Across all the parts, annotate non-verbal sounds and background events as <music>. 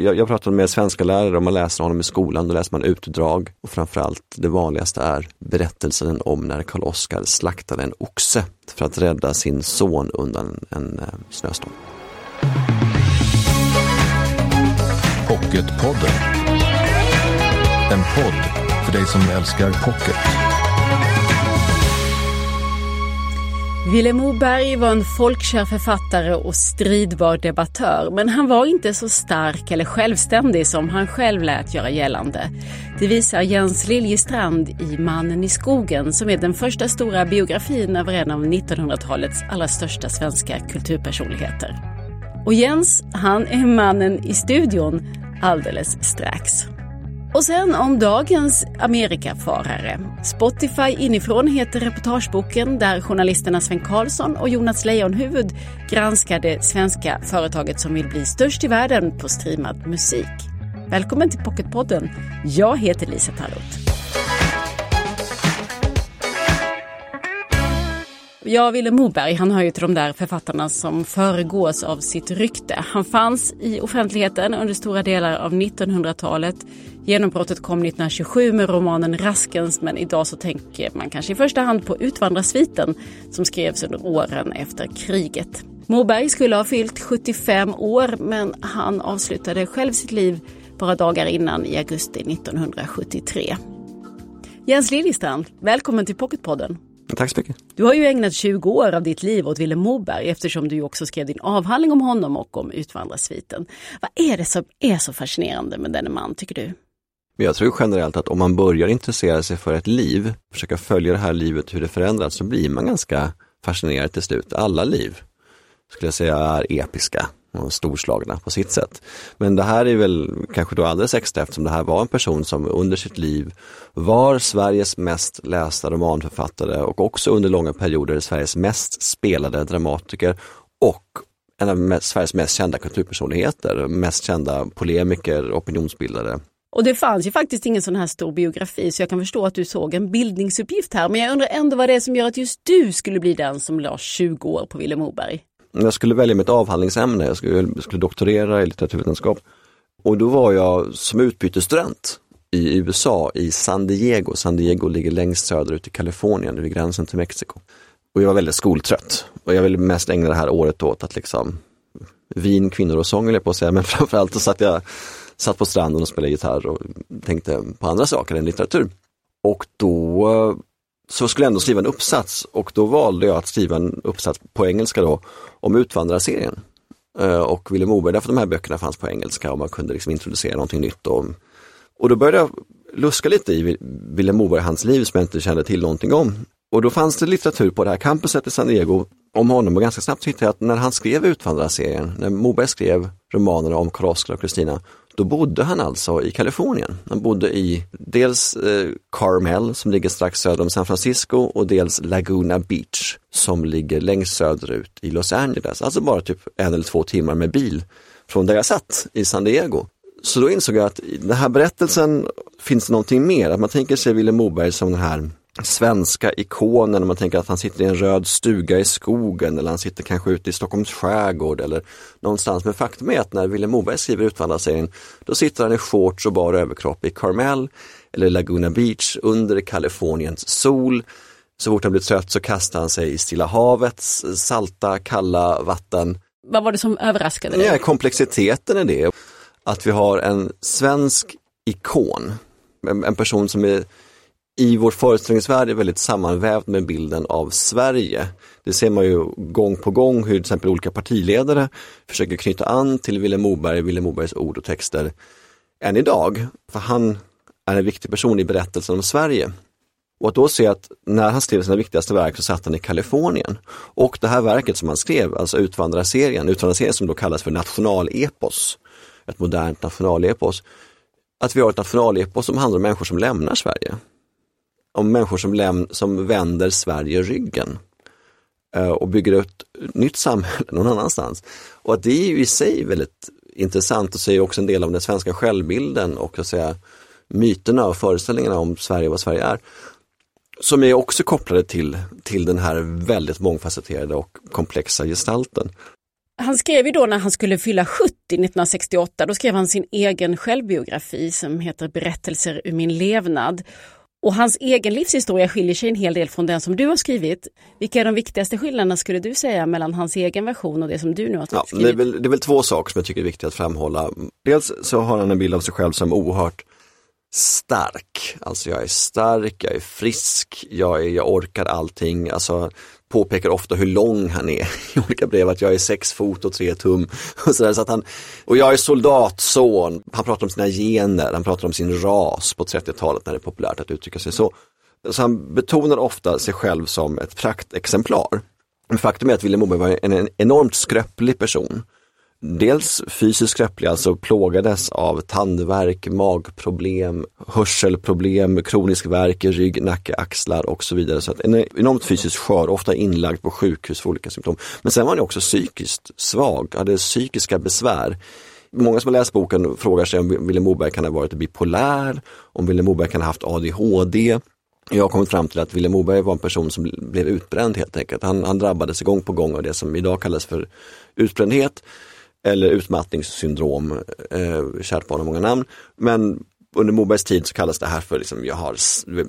jag, jag pratade med svenska lärare och man läser honom i skolan, då läser man utdrag och framförallt det vanligaste är berättelsen om när Karl Oskar slaktade en oxe för att rädda sin son undan en, en eh, snöstorm. Pocketpodden. En podd för dig som älskar pocket. Vilhelm Moberg var en folkkär författare och stridbar debattör, men han var inte så stark eller självständig som han själv lät göra gällande. Det visar Jens Liljestrand i Mannen i skogen som är den första stora biografin över en av 1900-talets allra största svenska kulturpersonligheter. Och Jens, han är mannen i studion alldeles strax. Och sen om dagens Amerikafarare. Spotify inifrån heter reportageboken där journalisterna Sven Karlsson och Jonas Leijonhufvud granskar det svenska företaget som vill bli störst i världen på streamad musik. Välkommen till Pocketpodden. Jag heter Lisa Tallot. Ja, Vilhelm Moberg, han hör ju till de där författarna som föregås av sitt rykte. Han fanns i offentligheten under stora delar av 1900-talet. Genombrottet kom 1927 med romanen Raskens men idag så tänker man kanske i första hand på Utvandrarsviten som skrevs under åren efter kriget. Moberg skulle ha fyllt 75 år men han avslutade själv sitt liv bara dagar innan i augusti 1973. Jens Liljestrand, välkommen till Pocketpodden. Tack så mycket. Du har ju ägnat 20 år av ditt liv åt Vilhelm Moberg eftersom du också skrev din avhandling om honom och om Utvandrarsviten. Vad är det som är så fascinerande med denne man tycker du? Jag tror generellt att om man börjar intressera sig för ett liv, försöka följa det här livet, hur det förändras, så blir man ganska fascinerad till slut. Alla liv skulle jag säga är episka och storslagna på sitt sätt. Men det här är väl kanske då alldeles extra eftersom det här var en person som under sitt liv var Sveriges mest lästa romanförfattare och också under långa perioder Sveriges mest spelade dramatiker och en av Sveriges mest kända kulturpersonligheter, mest kända polemiker, opinionsbildare. Och det fanns ju faktiskt ingen sån här stor biografi så jag kan förstå att du såg en bildningsuppgift här. Men jag undrar ändå vad det är som gör att just du skulle bli den som la 20 år på Vilhelm Moberg? Jag skulle välja mitt avhandlingsämne, jag skulle, jag skulle doktorera i litteraturvetenskap. Och då var jag som utbytesstudent i USA, i San Diego. San Diego ligger längst söderut i Kalifornien, vid gränsen till Mexiko. Och jag var väldigt skoltrött och jag ville mest ägna det här året åt att liksom vin, kvinnor och sång, jag på att säga, men <laughs> framförallt så satt jag satt på stranden och spelade gitarr och tänkte på andra saker än litteratur. Och då så skulle jag ändå skriva en uppsats och då valde jag att skriva en uppsats på engelska då om Utvandrarserien. Eh, och Vilhelm Moberg, därför de här böckerna fanns på engelska och man kunde liksom introducera någonting nytt. Och, och då började jag luska lite i Vilhelm Moberg, hans liv som jag inte kände till någonting om. Och då fanns det litteratur på det här campuset i San Diego om honom och ganska snabbt hittade jag att när han skrev Utvandrarserien, när Moberg skrev romanerna om Karl Oskar och Kristina, då bodde han alltså i Kalifornien. Han bodde i dels eh, Carmel som ligger strax söder om San Francisco och dels Laguna Beach som ligger längst söderut i Los Angeles. Alltså bara typ en eller två timmar med bil från där jag satt i San Diego. Så då insåg jag att i den här berättelsen finns det någonting mer, att man tänker sig Vilhelm Moberg som den här svenska ikonen, man tänker att han sitter i en röd stuga i skogen eller han sitter kanske ute i Stockholms skärgård eller någonstans. Men faktum är att när Vilhelm Moberg skriver Utvandrarserien, då sitter han i shorts och bar överkropp i Carmel eller Laguna Beach under Kaliforniens sol. Så fort han blir trött så kastar han sig i Stilla havets salta, kalla vatten. Vad var det som överraskade dig? Ja, komplexiteten i det. Att vi har en svensk ikon, en person som är i vår föreställningsvärld är väldigt sammanvävd med bilden av Sverige. Det ser man ju gång på gång hur till exempel olika partiledare försöker knyta an till Vilhelm Moberg, Vilhelm Mobergs ord och texter än idag. För han är en viktig person i berättelsen om Sverige. Och att då se att när han skrev sina viktigaste verk så satt han i Kalifornien. Och det här verket som han skrev, alltså Utvandrarserien, Utvandrarserien som då kallas för nationalepos, ett modernt nationalepos. Att vi har ett nationalepos som handlar om människor som lämnar Sverige om människor som, läm som vänder Sverige ryggen eh, och bygger ett nytt samhälle någon annanstans. Och att det är ju i sig väldigt intressant och säger också en del av den svenska självbilden och så att säga, myterna och föreställningarna om Sverige och vad Sverige är. Som är också kopplade till, till den här väldigt mångfacetterade och komplexa gestalten. Han skrev ju då när han skulle fylla 70 1968, då skrev han sin egen självbiografi som heter Berättelser ur min levnad. Och hans egen livshistoria skiljer sig en hel del från den som du har skrivit. Vilka är de viktigaste skillnaderna skulle du säga mellan hans egen version och det som du nu har Ja, skrivit? det, är väl, det är väl två saker som jag tycker är viktiga att framhålla. Dels så har han en bild av sig själv som oerhört stark. Alltså jag är stark, jag är frisk, jag, är, jag orkar allting. Alltså påpekar ofta hur lång han är i olika brev, att jag är sex fot och tre tum. Och, så där, så att han, och jag är soldatson, han pratar om sina gener, han pratar om sin ras på 30-talet när det är populärt att uttrycka sig så. Så han betonar ofta sig själv som ett praktexemplar. Men faktum är att Vilhelm Moberg var en, en enormt skröplig person. Dels fysiskt skröplig, alltså plågades av tandvärk, magproblem, hörselproblem, kronisk värk i rygg, nacke, axlar och så vidare. Så att en enormt fysiskt skör, ofta inlagd på sjukhus för olika symptom. Men sen var han också psykiskt svag, hade psykiska besvär. Många som har läst boken frågar sig om Vilhelm Moberg kan ha varit bipolär, om Vilhelm Moberg kan ha haft ADHD. Jag har kommit fram till att Vilhelm Moberg var en person som blev utbränd helt enkelt. Han, han drabbades gång på gång av det som idag kallas för utbrändhet eller utmattningssyndrom, eh, kärt barn har många namn. Men under Mobergs tid så kallas det här för liksom, jag har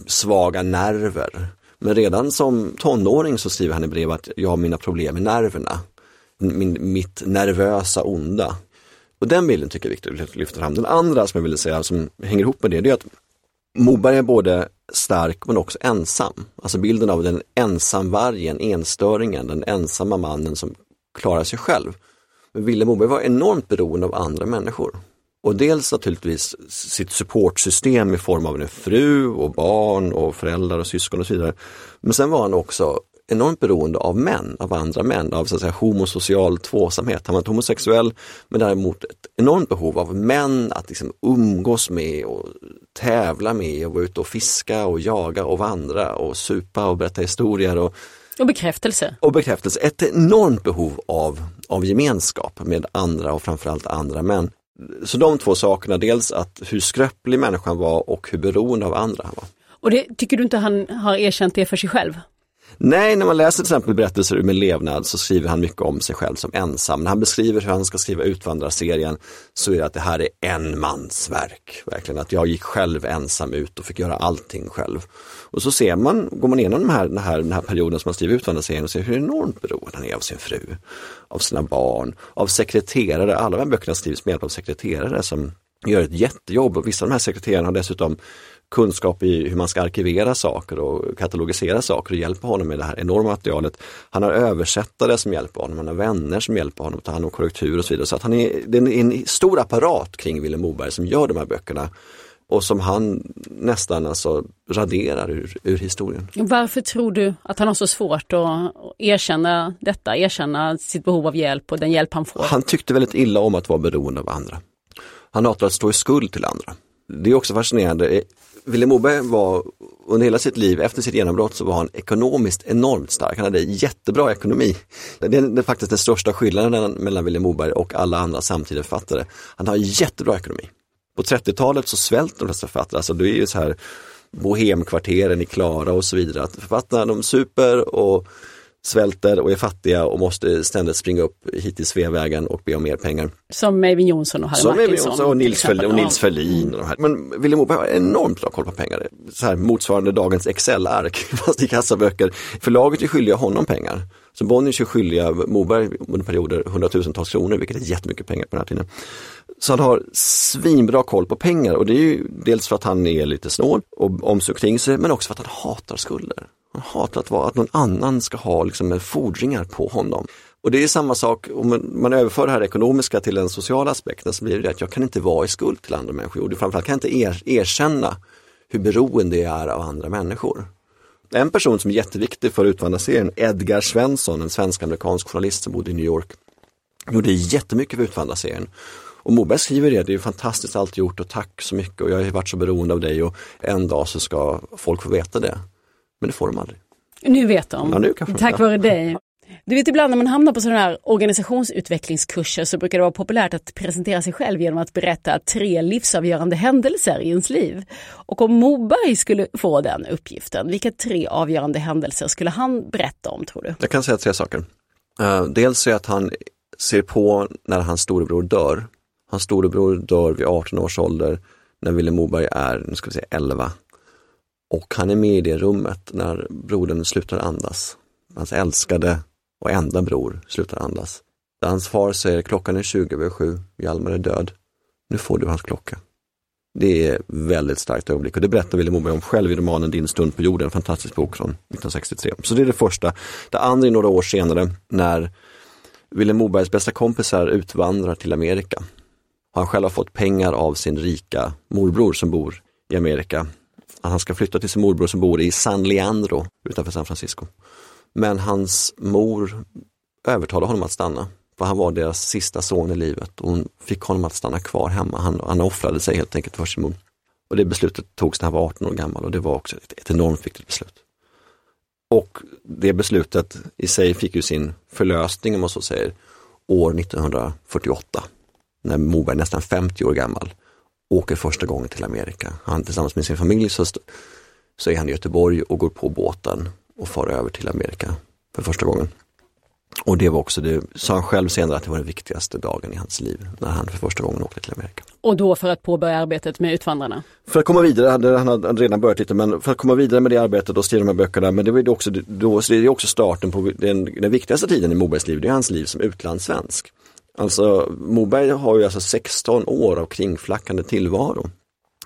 svaga nerver. Men redan som tonåring så skriver han i brev att jag har mina problem med nerverna. Min, mitt nervösa onda. Och den bilden tycker jag är viktig att lyfta fram. Den andra som jag ville säga som hänger ihop med det, det är att Moberg är både stark men också ensam. Alltså bilden av den ensamvargen, enstöringen, den ensamma mannen som klarar sig själv. Men Vilhelm Moberg var enormt beroende av andra människor. Och dels naturligtvis sitt supportsystem i form av en fru och barn och föräldrar och syskon och så vidare. Men sen var han också enormt beroende av män, av andra män, av så att säga, homosocial tvåsamhet. Han var inte homosexuell men däremot ett enormt behov av män att liksom umgås med och tävla med och vara ute och fiska och jaga och vandra och supa och berätta historier. Och, och bekräftelse. och bekräftelse, ett enormt behov av, av gemenskap med andra och framförallt andra män. Så de två sakerna, dels att hur skröplig människan var och hur beroende av andra han var. Och det tycker du inte han har erkänt det för sig själv? Nej, när man läser till exempel berättelser ur min levnad så skriver han mycket om sig själv som ensam. När han beskriver hur han ska skriva Utvandrarserien så är det att det här är en mans verk. Verkligen att jag gick själv ensam ut och fick göra allting själv. Och så ser man, går man igenom den här, den här, den här perioden som han skriver Utvandrarserien och ser hur enormt beroende han är av sin fru, av sina barn, av sekreterare. Alla de här böckerna skrivs med hjälp av sekreterare som gör ett jättejobb och vissa av de här sekreterarna har dessutom kunskap i hur man ska arkivera saker och katalogisera saker och hjälpa honom med det här enorma materialet. Han har översättare som hjälper honom, han har vänner som hjälper honom att ta hand om korrektur och så vidare. Så att han är, det är en stor apparat kring Vilhelm Moberg som gör de här böckerna och som han nästan alltså raderar ur, ur historien. Varför tror du att han har så svårt att erkänna detta, erkänna sitt behov av hjälp och den hjälp han får? Han tyckte väldigt illa om att vara beroende av andra. Han hatar att stå i skuld till andra. Det är också fascinerande. Vilhelm Moberg var under hela sitt liv, efter sitt genombrott, så var han ekonomiskt enormt stark. Han hade jättebra ekonomi. Det är, det är faktiskt den största skillnaden mellan Vilhelm Moberg och alla andra samtida författare. Han har jättebra ekonomi. På 30-talet så svälter de flesta författare, alltså det är ju så här bohemkvarteren i Klara och så vidare. Att författarna de super och svälter och är fattiga och måste ständigt springa upp hit till Sveavägen och be om mer pengar. Som Eivind Jonsson och Harry Som Martinsson. Jonsson och Nils. Ferlin, och. Nils Ferlin. Och de här. Men Vilhelm Moberg har enormt bra koll på pengar. Så här, motsvarande dagens Excel-ark, <laughs> fast i kassaböcker. Förlaget är skyldiga honom pengar. Så Bonniers är skyldiga Moberg under perioder hundratusentals kronor, vilket är jättemycket pengar på den här tiden. Så han har svinbra koll på pengar och det är ju dels för att han är lite snål och om sig och kring sig, men också för att han hatar skulder. Han hatar att, vara, att någon annan ska ha liksom, eh, fordringar på honom. Och det är samma sak om man, överför det här ekonomiska till den sociala aspekten så blir det att jag kan inte vara i skuld till andra människor. Och framförallt kan jag inte er, erkänna hur beroende jag är av andra människor. En person som är jätteviktig för Utvandrarserien, Edgar Svensson, en svensk-amerikansk journalist som bodde i New York, gjorde jättemycket för Utvandrarserien. Och Moberg skriver det, det är fantastiskt allt gjort och tack så mycket och jag har varit så beroende av dig och en dag så ska folk få veta det. Men det får de aldrig. Nu vet de. Ja, nu Tack vare dig. Du vet ibland när man hamnar på sådana här organisationsutvecklingskurser så brukar det vara populärt att presentera sig själv genom att berätta tre livsavgörande händelser i ens liv. Och om Moberg skulle få den uppgiften, vilka tre avgörande händelser skulle han berätta om tror du? Jag kan säga tre saker. Eh, dels är att han ser på när hans storebror dör. Hans storebror dör vid 18 års ålder när Vilhelm Moberg är, nu ska vi säga 11. Och han är med i det rummet när brodern slutar andas. Hans älskade och enda bror slutar andas. Där hans far säger klockan är 20 över 7, Hjalmar är död. Nu får du hans klocka. Det är väldigt starkt ögonblick och det berättar Vilhelm Moberg om själv i romanen Din stund på jorden, en fantastisk bok från 1963. Så det är det första. Det andra är några år senare när Vilhelm Mobergs bästa kompisar utvandrar till Amerika. Han själv har fått pengar av sin rika morbror som bor i Amerika. Han ska flytta till sin morbror som bor i San Leandro utanför San Francisco. Men hans mor övertalade honom att stanna. För han var deras sista son i livet och hon fick honom att stanna kvar hemma. Han, han offrade sig helt enkelt för sin mor. Och det beslutet togs när han var 18 år gammal och det var också ett, ett enormt viktigt beslut. Och det beslutet i sig fick ju sin förlösning, om man så säger, år 1948. När Moberg, nästan 50 år gammal, åker första gången till Amerika. Han tillsammans med sin familj så, så är han i Göteborg och går på båten och far över till Amerika för första gången. Och det var också, det sa han själv senare, att det var den viktigaste dagen i hans liv, när han för första gången åkte till Amerika. Och då för att påbörja arbetet med Utvandrarna? För att komma vidare, han hade redan börjat lite, men för att komma vidare med det arbetet och skriva de här böckerna, men det var också, då, så det är också starten på den, den viktigaste tiden i Mobergs liv, det är hans liv som utlandssvensk. Alltså Moberg har ju alltså 16 år av kringflackande tillvaro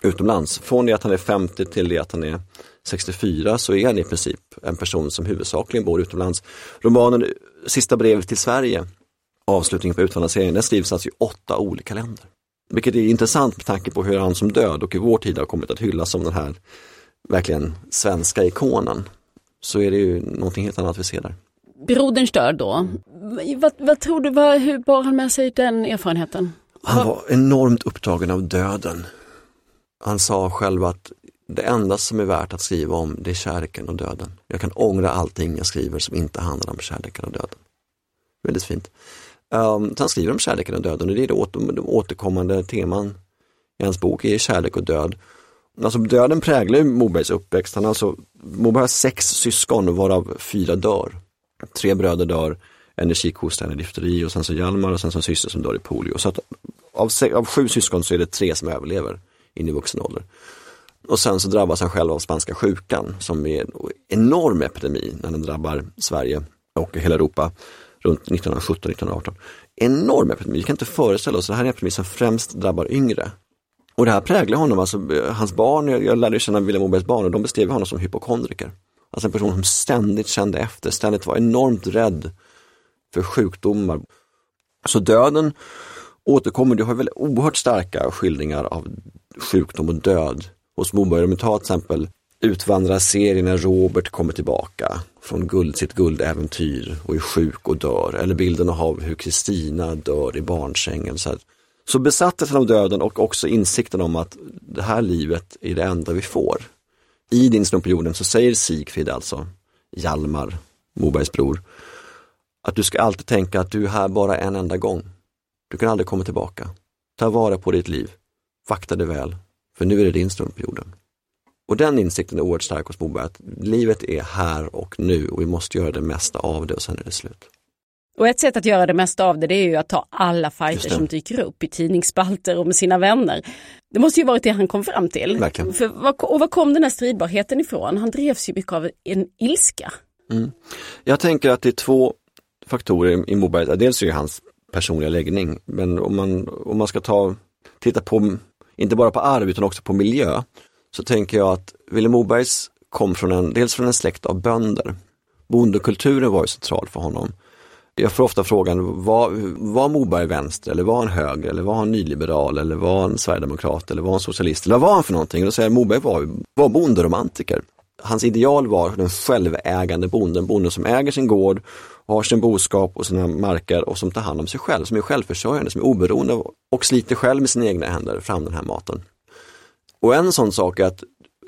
utomlands. Från det att han är 50 till det att han är 64 så är han i princip en person som huvudsakligen bor utomlands. Romanen Sista brevet till Sverige, avslutningen på utvandrarserien, den skrivs alltså i åtta olika länder. Vilket är intressant med tanke på hur han som död och i vår tid har kommit att hyllas som den här verkligen svenska ikonen. Så är det ju någonting helt annat vi ser där. Broderns död då, vad, vad tror du, vad, hur bar han med sig den erfarenheten? Han var enormt upptagen av döden. Han sa själv att det enda som är värt att skriva om det är kärleken och döden. Jag kan ångra allting jag skriver som inte handlar om kärleken och döden. Väldigt fint. Um, han skriver om kärleken och döden och det är det åter, de återkommande teman i hans bok är kärlek och död. Alltså döden präglar Mobergs uppväxt. Han alltså, Moberg har sex syskon varav fyra dör. Tre bröder dör, en i kikhosta, en i difteri och sen så Hjalmar och sen så en syster som dör i polio. Så att av, av sju syskon så är det tre som överlever in i vuxen ålder. Och sen så drabbas han själv av spanska sjukan som är en enorm epidemi när den drabbar Sverige och hela Europa runt 1917-1918. Enorm epidemi, vi kan inte föreställa oss, det här är en epidemi som främst drabbar yngre. Och det här präglar honom, alltså eh, hans barn, jag, jag lärde känna Vilhelm Mobergs barn och de beskrev honom som hypokondriker. Alltså en person som ständigt kände efter, ständigt var enormt rädd för sjukdomar. Så döden återkommer, du har väl oerhört starka skildringar av sjukdom och död hos Moberg. Men ta till exempel Utvandrarserien när Robert kommer tillbaka från guld, sitt guldäventyr och är sjuk och dör. Eller bilden av hur Kristina dör i barnsängen. Så, här. så besattelsen av döden och också insikten om att det här livet är det enda vi får. I din stund på jorden så säger Sigfrid alltså, Hjalmar, Mobergs bror, att du ska alltid tänka att du är här bara en enda gång. Du kan aldrig komma tillbaka. Ta vara på ditt liv. Vakta det väl. För nu är det din stund på jorden. Och den insikten är oerhört stark hos Moberg, att livet är här och nu och vi måste göra det mesta av det och sen är det slut. Och ett sätt att göra det mesta av det, det är ju att ta alla fighter som dyker upp i tidningsspalter och med sina vänner. Det måste ju varit det han kom fram till. Verkligen. För, och var kom den här stridbarheten ifrån? Han drevs ju mycket av en ilska. Mm. Jag tänker att det är två faktorer i Moberg. Dels är det hans personliga läggning, men om man, om man ska ta, titta på inte bara på arv utan också på miljö, så tänker jag att Vilhelm Mobergs kom från en, dels från en släkt av bönder. Bondekulturen var ju central för honom. Jag får ofta frågan, var, var Moberg vänster eller var han höger eller var han nyliberal eller var han sverigedemokrat eller var han socialist eller vad var han för någonting? Och då säger jag, Moberg var, var bonderomantiker. Hans ideal var den självägande bonden, bonden som äger sin gård, har sin boskap och sina marker och som tar hand om sig själv, som är självförsörjande, som är oberoende och sliter själv med sina egna händer fram den här maten. Och en sån sak är att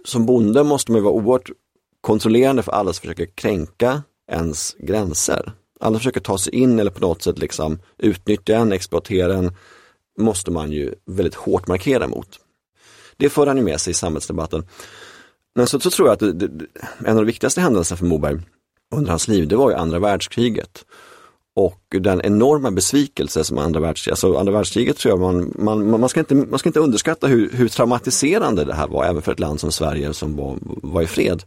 som bonde måste man vara oerhört kontrollerande för alla som försöker kränka ens gränser. Alla försöker ta sig in eller på något sätt liksom utnyttja en, exploatera en, måste man ju väldigt hårt markera mot. Det för han ju med sig i samhällsdebatten. Men så, så tror jag att det, det, en av de viktigaste händelserna för Moberg under hans liv, det var ju andra världskriget. och den enorma besvikelse som andra världskriget, alltså andra världskriget tror jag man, man, man, ska, inte, man ska inte underskatta hur, hur traumatiserande det här var även för ett land som Sverige som var, var i fred.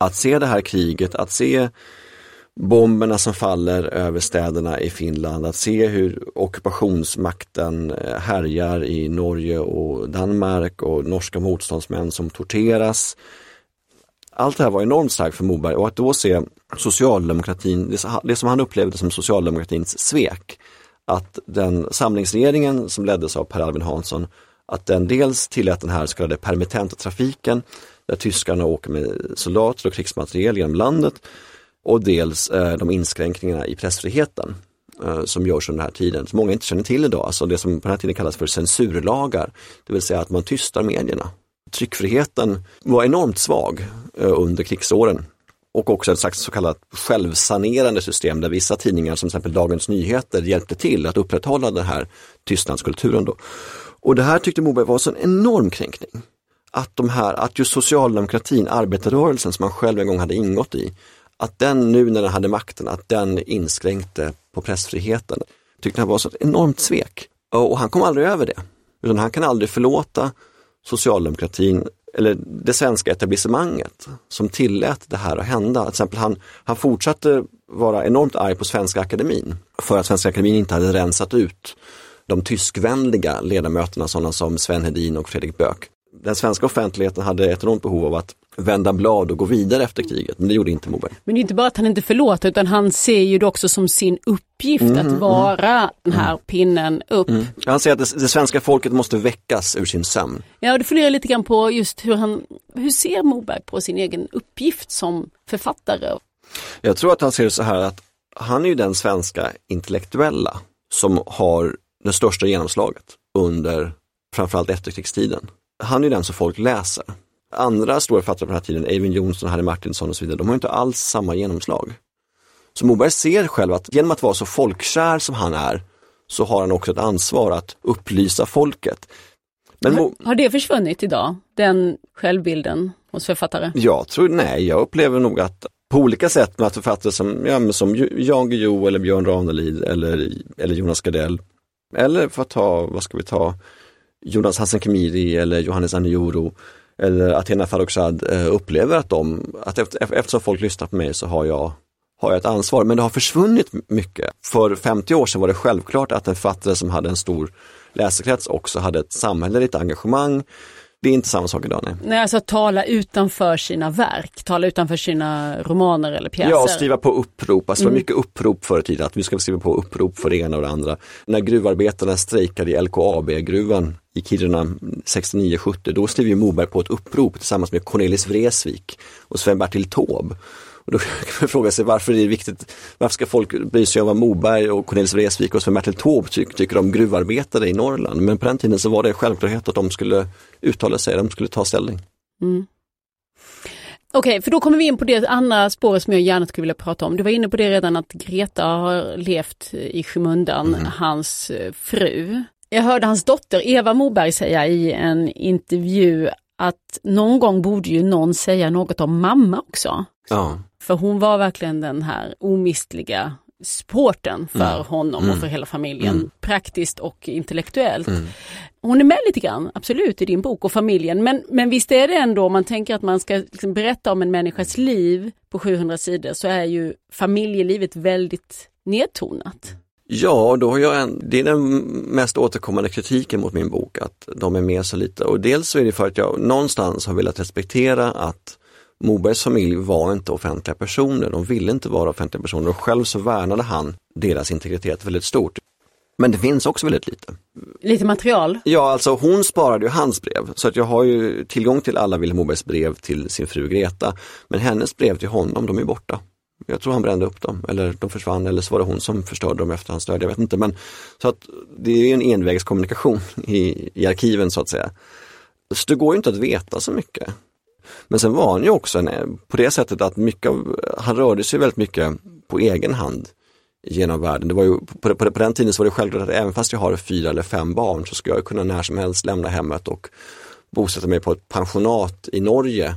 Att se det här kriget, att se bomberna som faller över städerna i Finland, att se hur ockupationsmakten eh, härjar i Norge och Danmark och norska motståndsmän som torteras. Allt det här var enormt starkt för Moberg och att då se socialdemokratin, det som han upplevde som socialdemokratins svek, att den samlingsregeringen som leddes av Per Albin Hansson, att den dels tillät den här så kallade permittenta trafiken, där tyskarna åker med soldater och krigsmateriel genom landet och dels eh, de inskränkningarna i pressfriheten eh, som görs under den här tiden, som många inte känner till idag, alltså det som på den här tiden kallas för censurlagar, det vill säga att man tystar medierna. Tryckfriheten var enormt svag eh, under krigsåren och också ett slags så kallat självsanerande system där vissa tidningar som till exempel Dagens Nyheter hjälpte till att upprätthålla den här tystnadskulturen. Då. Och det här tyckte Moberg var en enorm kränkning. Att, de här, att just socialdemokratin, arbetarrörelsen som han själv en gång hade ingått i, att den nu när den hade makten, att den inskränkte på pressfriheten. Tyckte han var så ett enormt svek. Och han kom aldrig över det. Utan han kan aldrig förlåta socialdemokratin eller det svenska etablissemanget som tillät det här att hända. Till exempel han, han fortsatte vara enormt arg på Svenska Akademin för att Svenska Akademin inte hade rensat ut de tyskvänliga ledamöterna, sådana som Sven Hedin och Fredrik Böök. Den svenska offentligheten hade ett enormt behov av att vända blad och gå vidare efter kriget, men det gjorde inte Moberg. Men det är inte bara att han inte förlåter utan han ser ju det också som sin uppgift mm, att mm, vara mm, den här pinnen upp. Mm. Han säger att det, det, svenska folket måste väckas ur sin sömn. Ja, och du funderar lite grann på just hur han, hur ser Moberg på sin egen uppgift som författare? Jag tror att han ser det så här att han är ju den svenska intellektuella som har det största genomslaget under framförallt efterkrigstiden. Han är den som folk läser andra stora författare på den här tiden, Eivind Johnson, Harry Martinsson och så vidare, de har inte alls samma genomslag. Så Moberg ser själv att genom att vara så folkkär som han är, så har han också ett ansvar att upplysa folket. Men har, har det försvunnit idag, den självbilden hos författare? Jag tror, nej, jag upplever nog att på olika sätt med att författare som, ja, som Jan Guillou eller Björn Ranelid eller, eller Jonas Gardell, eller för att ta, vad ska vi ta, Jonas Hassan Khemiri eller Johannes Anioro, eller Athena Farrokhzad eh, upplever att de, att eftersom folk lyssnar på mig så har jag, har jag ett ansvar. Men det har försvunnit mycket. För 50 år sedan var det självklart att en författare som hade en stor läsekrets också hade ett samhälleligt engagemang. Det är inte samma sak idag. Nej, nej alltså tala utanför sina verk, tala utanför sina romaner eller pjäser. Ja, skriva på upprop. Alltså, mm. Det var mm. mycket upprop förr i tiden, att vi ska skriva på upprop för det ena och det andra. När gruvarbetarna strejkade i LKAB-gruvan i Kiruna 69-70, då skrev ju Moberg på ett upprop tillsammans med Cornelis Vreeswijk och Sven-Bertil Taube. Och då <laughs> kan man fråga sig varför är det viktigt, varför ska folk bry sig om vad Moberg och Cornelis Vreeswijk och Sven-Bertil Taube ty tycker om gruvarbetare i Norrland. Men på den tiden så var det självklarhet att de skulle uttala sig, de skulle ta ställning. Mm. Okej, okay, för då kommer vi in på det andra spåret som jag gärna skulle vilja prata om. Du var inne på det redan att Greta har levt i skymundan, mm. hans eh, fru. Jag hörde hans dotter Eva Moberg säga i en intervju att någon gång borde ju någon säga något om mamma också. Ja. För hon var verkligen den här omistliga supporten för mm. honom mm. och för hela familjen, mm. praktiskt och intellektuellt. Mm. Hon är med lite grann, absolut, i din bok och familjen, men, men visst är det ändå, om man tänker att man ska liksom berätta om en människas liv på 700 sidor, så är ju familjelivet väldigt nedtonat. Ja, då har jag en, det är den mest återkommande kritiken mot min bok, att de är med så lite. Och dels så är det för att jag någonstans har velat respektera att Mobergs familj var inte offentliga personer, de ville inte vara offentliga personer och själv så värnade han deras integritet väldigt stort. Men det finns också väldigt lite. Lite material? Ja, alltså hon sparade ju hans brev så att jag har ju tillgång till alla Vilhelm Mobergs brev till sin fru Greta. Men hennes brev till honom, de är borta. Jag tror han brände upp dem eller de försvann eller så var det hon som förstörde dem efter hans död, jag vet inte. Men, så att det är en envägskommunikation i, i arkiven så att säga. Så det går ju inte att veta så mycket. Men sen var han ju också en, på det sättet att mycket av, han rörde sig väldigt mycket på egen hand genom världen. Det var ju, på, på, på den tiden så var det självklart att även fast jag har fyra eller fem barn så ska jag kunna när som helst lämna hemmet och bosätta mig på ett pensionat i Norge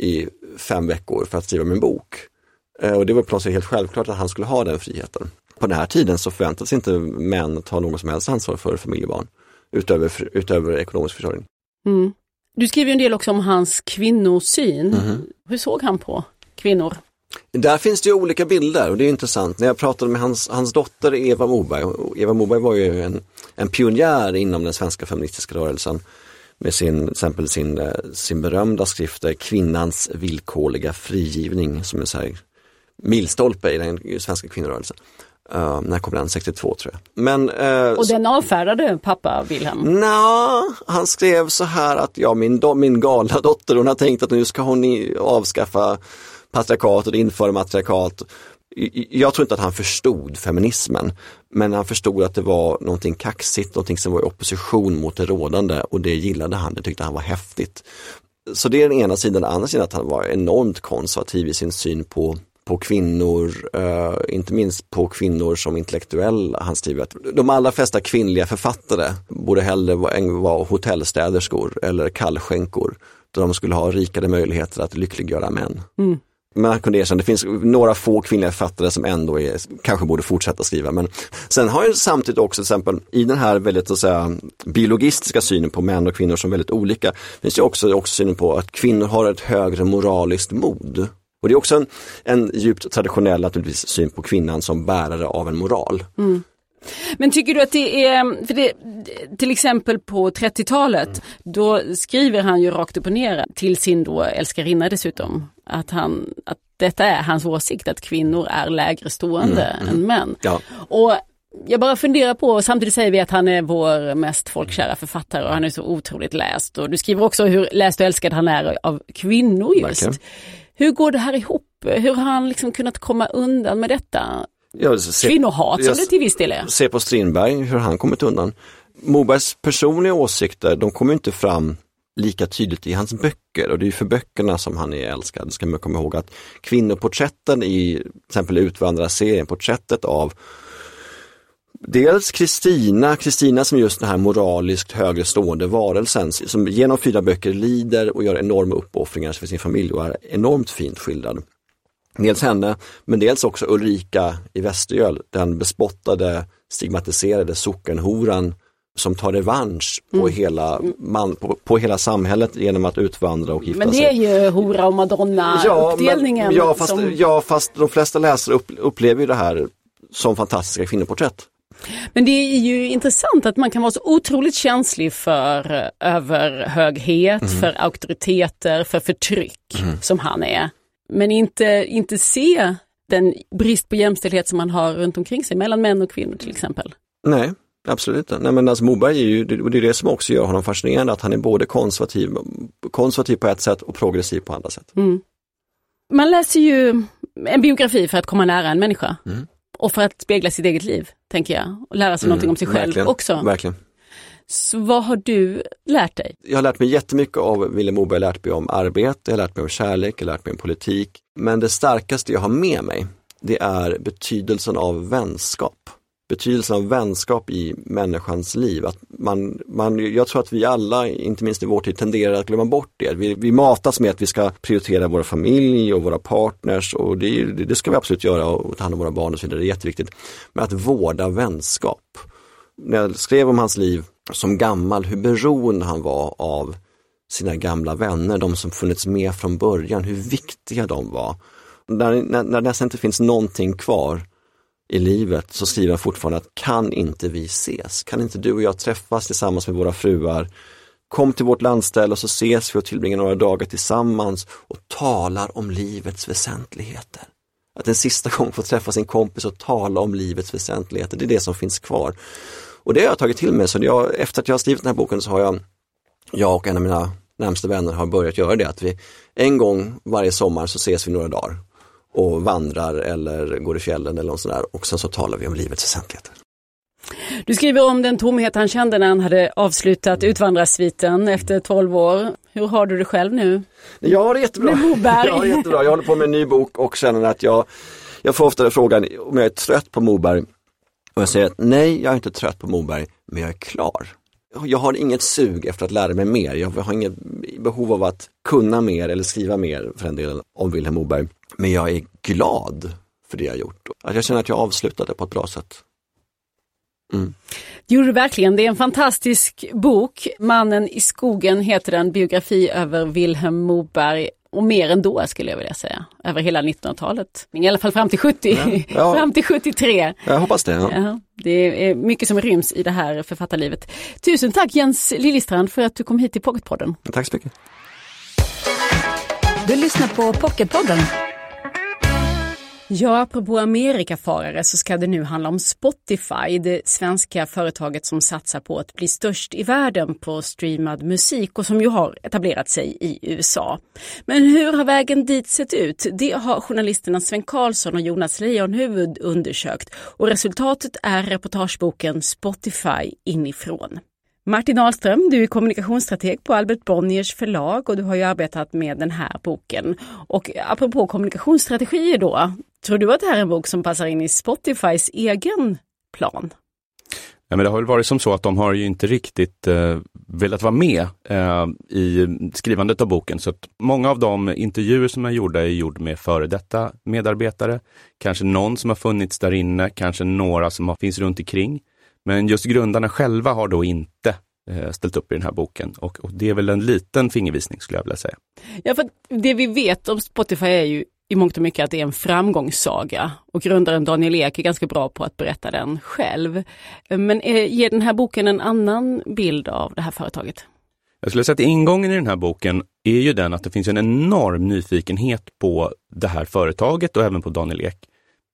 i fem veckor för att skriva min bok. Eh, och det var på något sätt helt självklart att han skulle ha den friheten. på den här tiden så förväntades inte män ta någon som helst ansvar för familjebarn utöver, utöver ekonomisk försörjning. Mm. Du skriver en del också om hans kvinnosyn. Mhm. Hur såg han på kvinnor? Där finns det ju olika bilder och det är intressant. När jag pratade med hans, hans dotter Eva Moberg, Eva Moberg var ju en, en pionjär inom den svenska feministiska rörelsen med sin, till exempel sin, eh, sin berömda skrift eh, Kvinnans villkorliga frigivning som är så här milstolpe i den svenska kvinnorörelsen. Uh, när kom den? 62 tror jag. Men, uh, Och den avfärdade pappa Wilhelm? Nja, han skrev så här att ja, min, min galna dotter hon har tänkt att nu ska hon avskaffa patriarkatet och införa matriarkat. Jag tror inte att han förstod feminismen, men han förstod att det var någonting kaxigt, någonting som var i opposition mot det rådande och det gillade han, det tyckte han var häftigt. Så det är den ena sidan, den andra sidan att han var enormt konservativ i sin syn på på kvinnor, eh, inte minst på kvinnor som intellektuella. Han skriver att de allra flesta kvinnliga författare borde hellre vara, hotellstäderskor eller kallskänkor. Där de skulle ha rikare möjligheter att lyckliggöra män. Men han kunde erkänna, det finns några få kvinnliga författare som ändå är, kanske borde fortsätta skriva. Men sen har jag samtidigt också till exempel i den här väldigt så att säga, biologistiska synen på män och kvinnor som väldigt olika, finns ju också, också synen på att kvinnor har ett högre moraliskt mod. Och det är också en, en djupt traditionell naturligtvis syn på kvinnan som bärare av en moral. Men tycker du att det är, för det, till exempel på 30-talet, då skriver han ju rakt upp och ner till sin då älskarinna dessutom, att, han, att detta är hans åsikt, att kvinnor är lägre stående än män. Ja. Och jag bara funderar på, samtidigt säger vi att han är vår mest folkkära författare och han är så otroligt läst. Och du skriver också hur läst och älskad han är av kvinnor just. Verkligen. Hur går det här ihop? Hur har han liksom kunnat komma undan med detta? Ja, se- Kvinnohat som jag- det till viss del är. se på Strindberg, hur han kommit undan. Mobergs personliga åsikter, de kommer inte fram lika tydligt i hans böcker och det är för böckerna som han är älskad. Ska man komma ihåg att kvinnoporträtten i till exempel Utvandrarserien, porträttet av Dels Kristina, Kristina som är just den här moraliskt högre stående varelsen som genom fyra böcker lider och gör enorma uppoffringar för sin familj och är enormt fint skildrad. Dels henne, men dels också Ulrika i Västergöl, den bespottade, stigmatiserade sockenhoran som tar revansch på, hela, man, på, på hela samhället genom att utvandra och gifta Men det sig. är ju hora och madonna Ja, uppdelningen. men, ja, fast, som, ja, fast de flesta läsare upp, upplever ju det här som fantastiska kvinnoporträtt. Men det är ju intressant att man kan vara så otroligt känslig för eh, överhöghet, Mm. för auktoriteter, för förtryck som han är. Men inte, inte se den brist på jämställdhet som man har runt omkring sig mellan män och kvinnor till exempel. Nej, absolut. Nej, men alltså Moberg är ju, och det är det som också gör honom fascinerande, att han är både konservativ, konservativ på ett sätt och progressiv på andra sätt. Man läser ju en biografi för att komma nära en människa. Mm. Och för att spegla sitt eget liv, tänker jag. Och lära sig någonting om sig själv verkligen, också. Verkligen. Så vad har du lärt dig? Jag har lärt mig jättemycket av Vilhelm Moberg, jag har lärt mig om arbete, jag har lärt mig om kärlek, jag har lärt mig om politik. Men det starkaste jag har med mig, det är betydelsen av vänskap. Betydelsen av vänskap i människans liv. Att man, man, jag tror att vi alla, inte minst i vår tid, tenderar att glömma bort det. Vi, vi matas med att vi ska prioritera våra familj och våra partners och det, det ska vi absolut göra och ta hand om våra barn och så vidare, det är jätteviktigt. Men att vårda vänskap när jag skrev om hans liv som gammal, hur beroende han var av sina gamla vänner, de som funnits med från början, hur viktiga de var. När, när, när det nästan inte finns någonting kvar i livet så skriver han fortfarande att kan inte vi ses? Kan inte du och jag träffas tillsammans med våra fruar? Kom till vårt landställe och så ses vi och tillbringar några dagar tillsammans och talar om livets väsentligheter. Att en sista gång få träffa sin kompis och tala om livets väsentligheter, det är det som finns kvar. Och det har jag tagit till mig, så jag, efter att jag har skrivit den här boken så har jag, jag och en av mina närmsta vänner har börjat göra det, att vi en gång varje sommar så ses vi några dagar och vandrar eller går i fjällen eller något sådär och sen så talar vi om livets väsentligheter. Du skriver om den tomhet han kände när han hade avslutat Utvandrarsviten efter 12 år. Hur har du det själv nu? Jag har det jättebra. Med Moberg. <laughs> Jag har jättebra. Jag håller på med en ny bok och känner att jag, jag får ofta frågan om jag är trött på Moberg. Och jag säger att nej, jag är inte trött på Moberg, men jag är klar. Jag har inget sug efter att lära mig mer. Jag har inget behov av att kunna mer eller skriva mer för en del om Vilhelm Moberg. Men jag är glad för det jag gjort. Att jag känner att jag avslutade på ett bra sätt. Mm. Det gjorde du verkligen. Det är en fantastisk bok. Mannen i skogen heter den, biografi över Vilhelm Moberg och mer ändå skulle jag vilja säga, över hela 1900-talet. I alla fall fram till 70, ja. Ja. <laughs> fram till 73. Jag hoppas det. Ja. ja. det är mycket som ryms i det här författarlivet. Tusen tack Jens Liljestrand för att du kom hit till Pocketpodden. Tack så mycket. Du lyssnar på Pocketpodden Ja, apropå Amerikafarare så ska det nu handla om Spotify, det svenska företaget som satsar på att bli störst i världen på streamad musik och som ju har etablerat sig i USA. Men hur har vägen dit sett ut? Det har journalisterna Sven Karlsson och Jonas Leijonhufvud undersökt och resultatet är reportageboken Spotify inifrån. Martin Ahlström, du är kommunikationsstrateg på Albert Bonniers förlag och du har ju arbetat med den här boken. Och apropå kommunikationsstrategier då, tror du att det här är en bok som passar in i Spotifys egen plan? Ja, men det har väl varit som så att de har ju inte riktigt eh, velat vara med eh, i skrivandet av boken. Så att många av de intervjuer som är gjorda är gjorda med före detta medarbetare. Kanske någon som har funnits där inne, kanske några som har, finns runt omkring. Men just grundarna själva har då inte eh, ställt upp i den här boken och, och, det är väl en liten fingervisning skulle jag vilja säga. Ja, för det vi vet om Spotify är ju i mångt och mycket att det är en framgångssaga och grundaren Daniel Ek är ganska bra på att berätta den själv. Men eh, ger den här boken en annan bild av det här företaget? Jag skulle säga att ingången i den här boken är ju den att det finns en enorm nyfikenhet på det här företaget och även på Daniel Ek.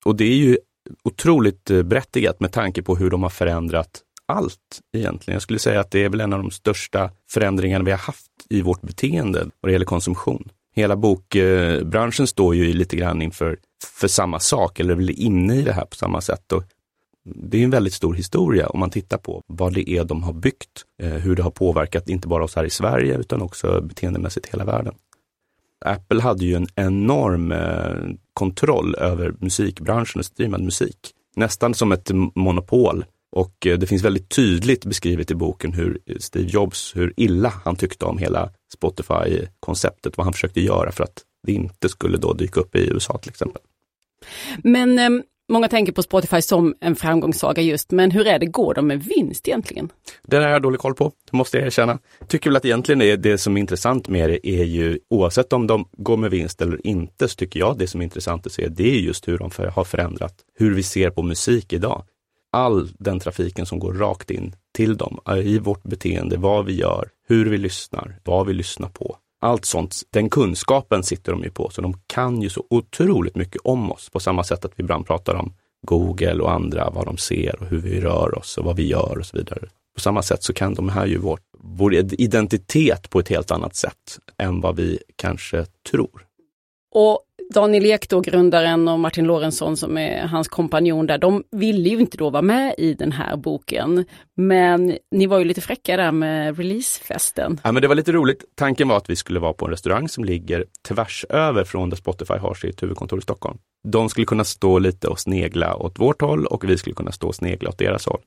Och det är ju otroligt eh, berättigat med tanke på hur de har förändrat allt egentligen. Jag skulle säga att det är väl en av de största förändringarna vi har haft i vårt beteende vad det gäller konsumtion. Hela bokbranschen står ju lite grann inför för samma sak, eller är inne i det här på samma sätt. Och det är en väldigt stor historia om man tittar på vad det är de har byggt, eh, hur det har påverkat inte bara oss här i Sverige utan också beteendemässigt hela världen. Apple hade ju en enorm eh, kontroll över musikbranschen och streamad musik. Nästan som ett monopol. Och eh, det finns väldigt tydligt beskrivet i boken hur Steve Jobs, hur illa han tyckte om hela Spotify-konceptet, vad han försökte göra för att det inte skulle då dyka upp i USA till exempel. Men ehm, Många tänker på Spotify som en framgångssaga just, men hur är det, går de med vinst egentligen? Det har jag dålig koll på, det måste jag erkänna. Tycker väl att egentligen är det som är intressant med det är ju, oavsett om de går med vinst eller inte, så tycker jag det som är intressant att se, det är just hur de har förändrat hur vi ser på musik idag. All den trafiken som går rakt in till dem, eh, i vårt beteende, vad vi gör, hur vi lyssnar, vad vi lyssnar på allt sånt, den kunskapen sitter de ju på, så de kan ju så otroligt mycket om oss på samma sätt att vi ibland pratar om Google och andra, vad de ser och hur vi rör oss och vad vi gör och så vidare. På samma sätt så kan de här ju vår, vår identitet på ett helt annat sätt än vad vi kanske tror. Och Daniel Ek då, grundaren och Martin Lorentzon som är hans kompanjon där, de ville ju inte då vara med i den här boken. Men ni var ju lite fräcka där med releasefesten. Ja men det var lite roligt. Tanken var att vi skulle vara på en restaurang som ligger tvärs över från där Spotify har sitt huvudkontor i Stockholm. De skulle kunna stå lite och snegla åt vårt håll och vi skulle kunna stå och snegla åt deras håll.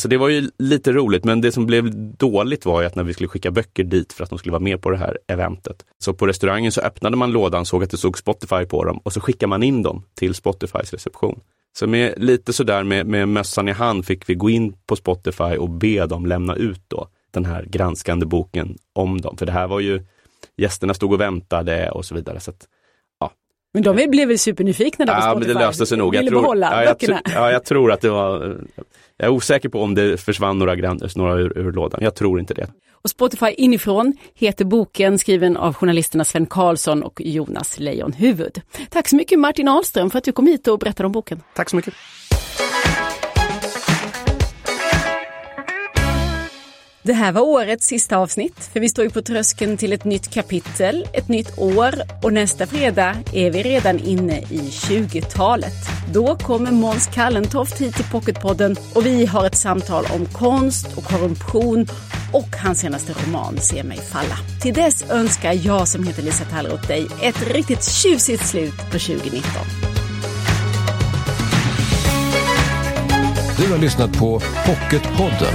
Så det var ju lite roligt, men det som blev dåligt var ju att när vi skulle skicka böcker dit för att de skulle vara med på det här eventet. Så på restaurangen så öppnade man lådan, såg att det stod Spotify på dem och så skickade man in dem till Spotifys reception. Så med lite sådär med, med mössan i hand fick vi gå in på Spotify och be dem lämna ut då den här granskande boken om dem. För det här var ju, gästerna stod och väntade och så vidare. Så att, men de blev väl supernyfikna där på Spotify? Ja, men det löste sig nog. Jag tror, ja, jag, ja, jag tror att det var... Jag är osäker på om det försvann några, några ur, ur lådan. Jag tror inte det. Och Spotify inifrån heter boken skriven av journalisterna Sven Karlsson och Jonas Lejonhuvud. Tack så mycket Martin Ahlström för att du kom hit och berättade om boken. Tack så mycket. Det här var årets sista avsnitt, för vi står ju på tröskeln till ett nytt kapitel, ett nytt år och nästa fredag är vi redan inne i 20-talet. Då kommer Måns Kallentoft hit till Pocketpodden och vi har ett samtal om konst och korruption och hans senaste roman Se mig falla. Till dess önskar jag som heter Lisa Tallroth dig ett riktigt tjusigt slut på 2019. Du har lyssnat på Pocketpodden